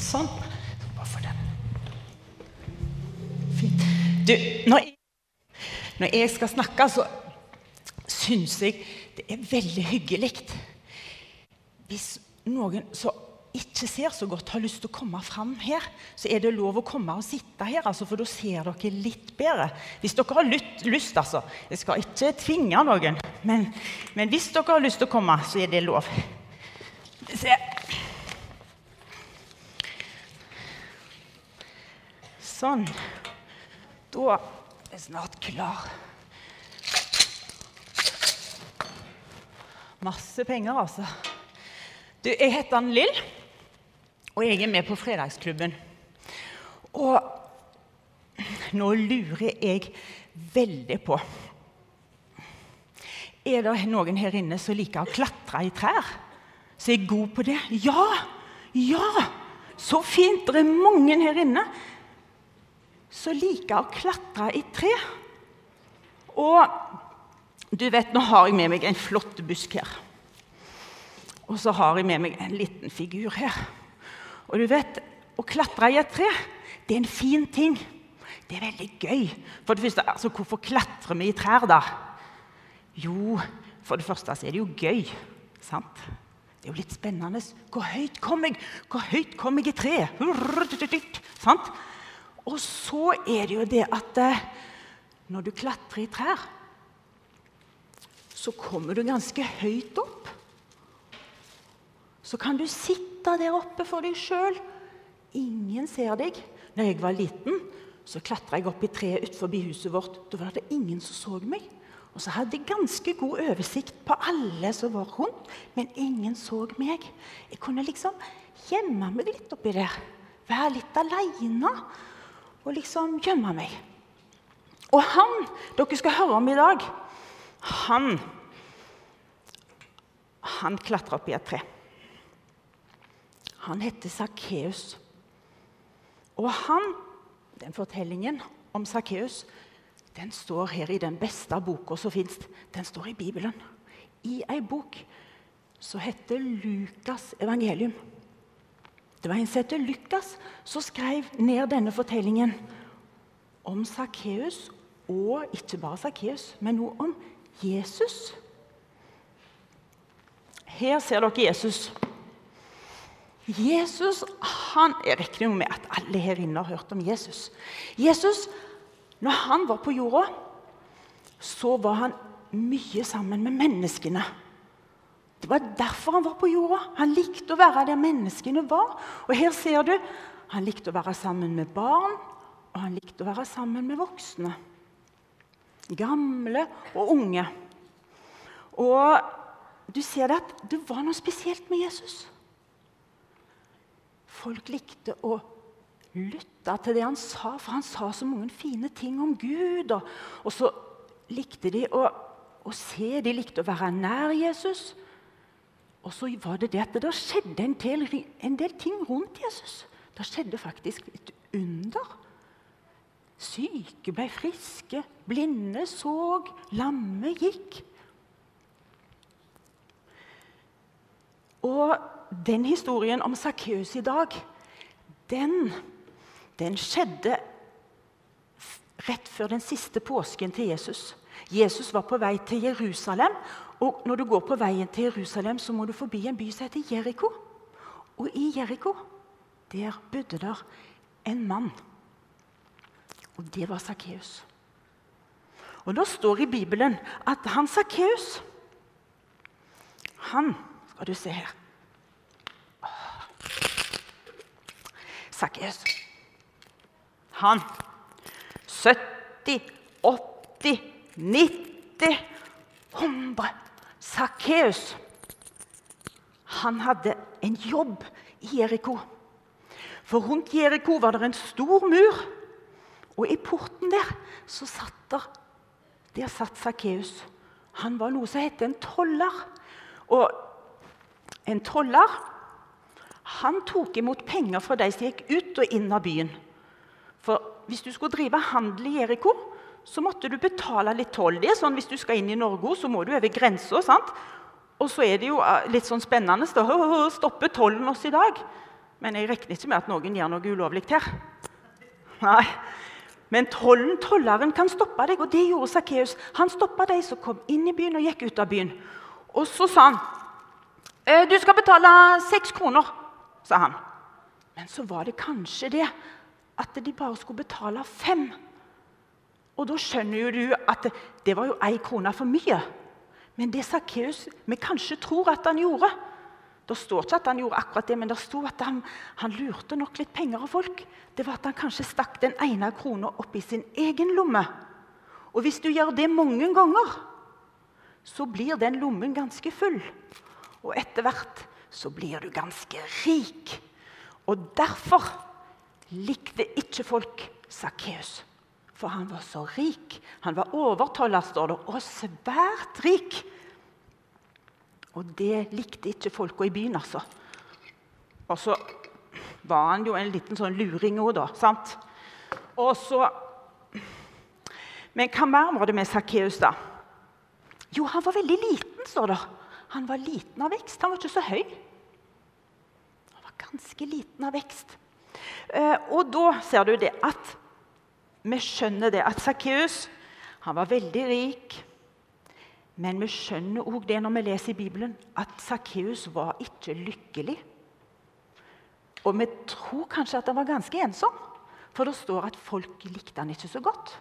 Sånn. Bare for den. Fint. Du, når jeg, når jeg skal snakke, så syns jeg det er veldig hyggelig hvis noen som ikke ser så godt, har lyst til å komme fram her, så er det lov å komme og sitte her, altså, for da ser dere litt bedre. Hvis dere har lyst, lyst altså. Jeg skal ikke tvinge noen, men, men hvis dere har lyst til å komme, så er det lov. Se. Sånn. Da er jeg snart klar. Masse penger, altså. Du, jeg heter Ann Lill, og jeg er med på Fredagsklubben. Og nå lurer jeg veldig på Er det noen her inne som liker å klatre i trær? Som er god på det? Ja! Ja! Så fint! Det er mange her inne som liker å klatre i tre. Og du vet, nå har jeg med meg en flott busk her. Og så har jeg med meg en liten figur her. Og du vet, å klatre i et tre, det er en fin ting. Det er veldig gøy. For det første, altså, Hvorfor klatrer vi i trær, da? Jo, for det første så er det jo gøy. sant? Det er jo litt spennende. Hvor høyt kom jeg Hvor høyt kom jeg i treet? Og så er det jo det at eh, når du klatrer i trær, så kommer du ganske høyt opp. Så kan du sitte der oppe for deg sjøl. Ingen ser deg. Når jeg var liten, så klatra jeg opp i treet utenfor huset vårt. Da var det ingen som så meg. Og så hadde jeg ganske god oversikt på alle som var rundt, men ingen så meg. Jeg kunne liksom gjemme meg litt oppi der. Være litt aleine og liksom gjemme meg. Og han dere skal høre om i dag, han Han klatra opp i et tre. Han heter Sakkeus. Og han, den fortellingen om Sakkeus den står her i den beste boka som fins. Den står i Bibelen. I ei bok som heter Lukas evangelium. Det var en som heter Lukas, som skrev ned denne fortellingen om Sakkeus, og ikke bare Sakkeus, men noe om Jesus. Her ser dere Jesus. Jesus han, Jeg regner med at alle her inne har hørt om Jesus. Jesus, når han var på jorda, så var han mye sammen med menneskene. Det var derfor han var på jorda. Han likte å være der menneskene var. Og her ser du, Han likte å være sammen med barn, og han likte å være sammen med voksne. Gamle og unge. Og du ser det at det var noe spesielt med Jesus. Folk likte å lytte til det han sa, for han sa så mange fine ting om Gud. Og, og så likte de å, å, se, de likte å være nær Jesus. Og så var det det at det skjedde en del, en del ting rundt Jesus. Det skjedde faktisk et under. Syke ble friske, blinde så, lamme gikk. Og den historien om Sakkeus i dag, den, den skjedde rett før den siste påsken til Jesus. Jesus var på vei til Jerusalem, og når du går på veien til Jerusalem, så må du forbi en by som heter Jeriko. Og i Jeriko der bodde der en mann. Og det var Sakkeus. Og da står i Bibelen at han Sakkeus Han skal du se her Sakkeus. Han 70, 80, 90, 100 Sakkeus han hadde en jobb i Jeriko. For rundt Jeriko var det en stor mur. Og i porten der så satt der Der satt Sakkeus. Han var noe som het en toller. Og en toller han tok imot penger fra de som gikk ut og inn av byen. For hvis du skulle drive handel i Jeriko, så måtte du betale litt toll. Det er sånn Hvis du skal inn i Norge, så må du over grensa. Og så er det jo eh, litt sånn spennende. å stoppe tollen oss i dag? Men jeg regner ikke med at noen gjør noe ulovlig her. Nei. Men tollen, tolleren kan stoppe deg, og det gjorde Sakkeus. Han stoppa de som kom inn i byen og gikk ut av byen. Og så sa han «Eh, du skal betale seks kroner, sa han. Men så var det kanskje det at de bare skulle betale fem. Og da skjønner jo du at det var jo ei krone for mye. Men det Sakkeus vi kanskje tror at han gjorde Det står ikke at han gjorde akkurat det, men det sto at han, han, lurte nok litt penger av folk. Det var at han kanskje stakk den ene krona opp i sin egen lomme. Og hvis du gjør det mange ganger, så blir den lommen ganske full. Og etter hvert så blir du ganske rik. Og derfor likte ikke folk Sakkeus. For han var så rik. Han var overtoller, står det, og svært rik. Og det likte ikke folka i byen, altså. Og så var han jo en liten sånn luring òg, da. sant? Og så Men hva mer var det med Sakkeus, da? Jo, han var veldig liten, står det. Han var liten av vekst. Han var ikke så høy. Han var ganske liten av vekst. Eh, og da ser du det at vi skjønner det at Sakkeus var veldig rik. Men vi skjønner òg det når vi leser i Bibelen, at Sakkeus var ikke lykkelig. Og vi tror kanskje at han var ganske ensom, for det står at folk likte han ikke så godt.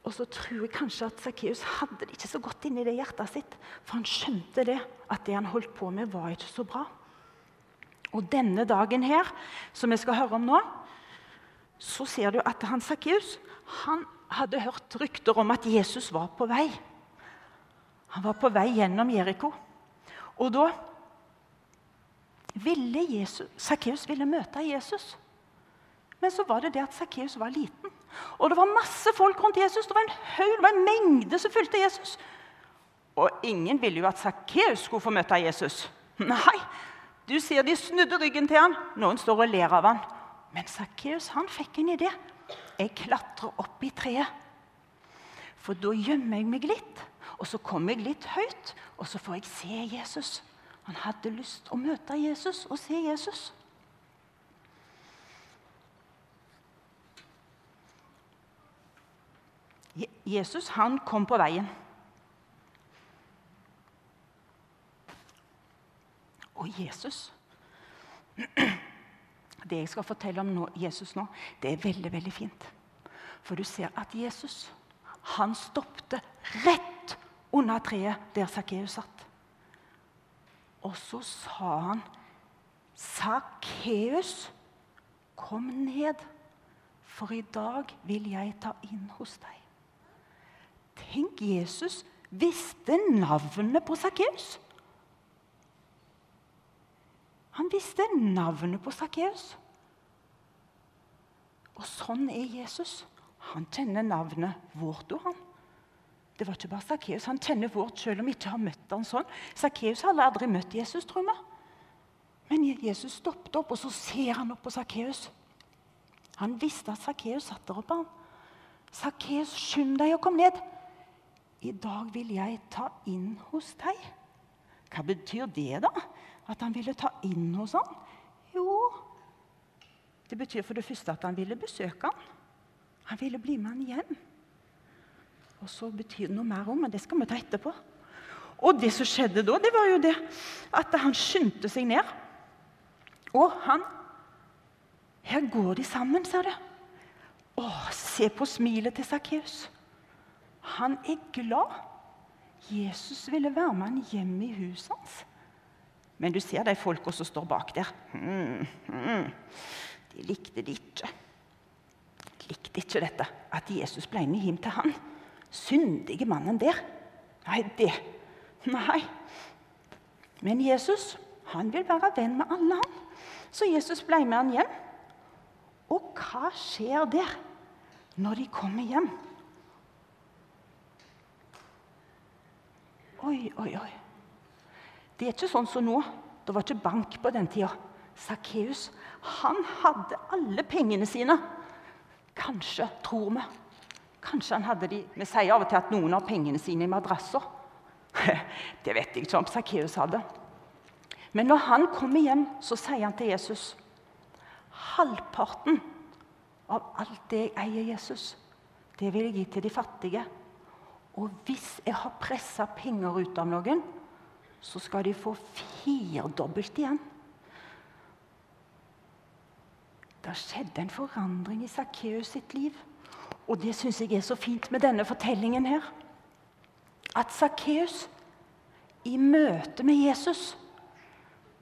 Og så tror jeg kanskje at Sakkeus hadde det ikke så godt inni det hjertet sitt, for han skjønte det, at det han holdt på med, var ikke så bra. Og denne dagen her, som vi skal høre om nå, så ser du at han Sakkeus hadde hørt rykter om at Jesus var på vei. Han var på vei gjennom Jeriko. Og da ville Sakkeus møte Jesus. Men så var det det at Sakkeus var liten. Og det var masse folk rundt Jesus. Det var en høy, det var en mengde som fulgte Jesus. Og ingen ville jo at Sakkeus skulle få møte Jesus. Nei, du ser de snudde ryggen til han. Noen står og ler av han. Men Sakkeus fikk en idé. Jeg klatrer opp i treet. For da gjemmer jeg meg litt, og så kommer jeg litt høyt, og så får jeg se Jesus. Han hadde lyst å møte Jesus og se Jesus. Jesus han kom på veien. Og Jesus det jeg skal fortelle om nå, Jesus nå, det er veldig veldig fint. For du ser at Jesus han stoppte rett under treet der Sakkeus satt. Og så sa han, 'Sakkeus, kom ned, for i dag vil jeg ta inn hos deg.' Tenk, Jesus visste navnet på Sakkeus. Han visste navnet på Sakkeus. Og sånn er Jesus. Han kjenner navnet vårt og han. Det var ikke bare Sakkeus. Han kjenner vårt selv om vi ikke har møtt han sånn. Sakkeus hadde aldri møtt Jesus, tror vi. Men Jesus stoppet opp, og så ser han opp på Sakkeus. Han visste at Sakkeus satt der oppe. Sakkeus, skynd deg og kom ned. I dag vil jeg ta inn hos deg. Hva betyr det, da? At han ville ta inn hos ham? Jo, det betyr for det første at han ville besøke ham. Han ville bli med han hjem. Og så betyr det noe mer om, men det skal vi ta etterpå. Og det som skjedde da, det var jo det at han skyndte seg ned. Og han Her går de sammen, ser du. Å, se på smilet til Sakkeus. Han er glad. Jesus ville være med han hjem i huset hans. Men du ser de folka som står bak der. Mm, mm. De likte det ikke. De likte ikke dette, at Jesus ble med hjem til han. Syndige mannen der. Nei, det Nei. Men Jesus han vil være venn med alle, han. Så Jesus ble med han hjem. Og hva skjer der når de kommer hjem? Oi, oi, oi. Det er ikke sånn som nå. Det var ikke bank på den tida. Sakkeus hadde alle pengene sine. Kanskje, tror vi. Kanskje han hadde de Vi sier av og til at noen har pengene sine i madrasser. Det vet jeg ikke om Sakkeus hadde. Men når han kommer hjem, så sier han til Jesus Halvparten av alt det jeg eier, Jesus, det vil jeg gi til de fattige. Og hvis jeg har pressa penger ut av noen, så skal de få firdobbelt igjen. Det skjedde en forandring i Sakkeus sitt liv. Og det syns jeg er så fint med denne fortellingen her. At Sakkeus, i møte med Jesus,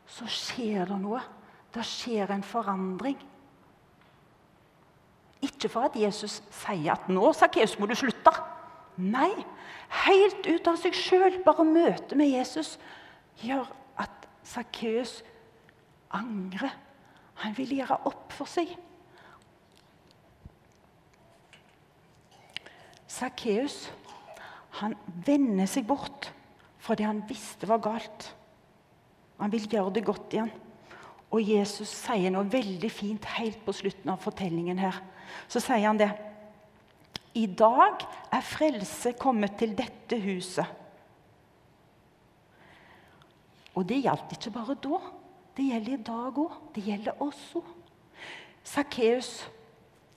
så skjer det noe. Det skjer en forandring. Ikke for at Jesus sier at 'nå, Sakkeus, må du slutte'. Nei, helt ut av seg sjøl, bare møtet med Jesus, gjør at Sakkeus angrer. Han vil gjøre opp for seg. Sakkeus vender seg bort fra det han visste var galt. Han vil gjøre det godt igjen. Og Jesus sier noe veldig fint helt på slutten av fortellingen. her. Så sier han det. I dag er frelse kommet til dette huset. Og det gjaldt ikke bare da. Det gjelder i dag òg. Det gjelder også. Sakkeus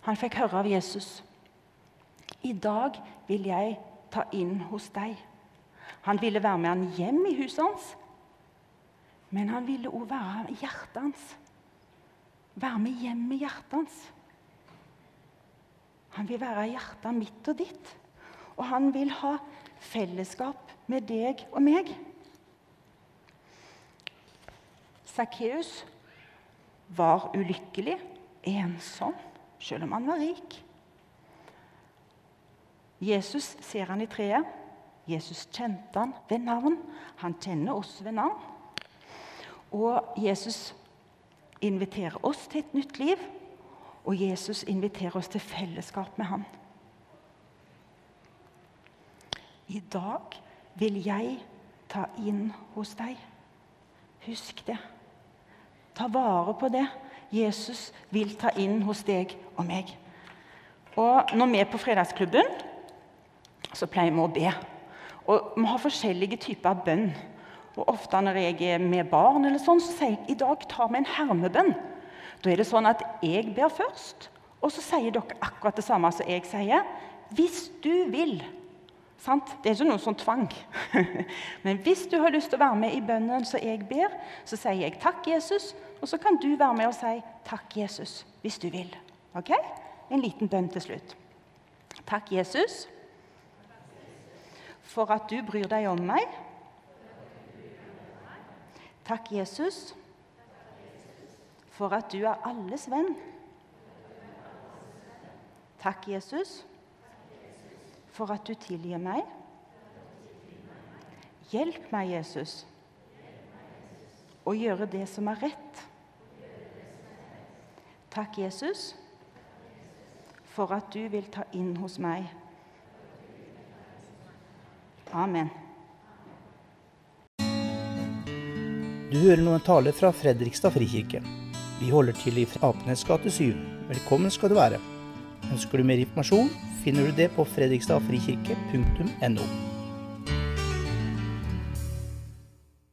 fikk høre av Jesus. I dag vil jeg ta inn hos deg. Han ville være med han hjem i huset hans. Men han ville òg være hjertet hans. Være med hjem i hjertet hans. Han vil være hjertet mitt og ditt. Og han vil ha fellesskap med deg og meg. Sakkeus var ulykkelig, ensom, selv om han var rik. Jesus ser han i treet. Jesus kjente han ved navn. Han kjenner oss ved navn. Og Jesus inviterer oss til et nytt liv, og Jesus inviterer oss til fellesskap med ham. I dag vil jeg ta inn hos deg. Husk det. Ta vare på det. Jesus vil ta inn hos deg og meg. Og når vi er på fredagsklubben, så pleier vi å be. Og Vi har forskjellige typer bønn. Og Ofte når jeg er med barn, eller sånn, så sier jeg i dag tar vi en hermebønn. Da er det sånn at jeg ber først, og så sier dere akkurat det samme som jeg sier. Hvis du vil. Sant? Det er ikke noe sånn tvang. Men hvis du har lyst til å være med i bønnen som jeg ber, så sier jeg 'Takk, Jesus', og så kan du være med og si 'Takk, Jesus', hvis du vil. Ok? En liten bønn til slutt. Takk, Jesus, for at du bryr deg om meg. Takk, Jesus, for at du er alles venn. Takk, Jesus, for at du tilgir meg. Hjelp meg, Jesus, å gjøre det som er rett. Takk, Jesus, for at du vil ta inn hos meg. Amen. Du hører nå en tale fra Fredrikstad frikirke. Vi holder til i Apenes gate 7. Velkommen skal du være. Ønsker du mer informasjon, finner du det på fredrikstadfrikirke.no.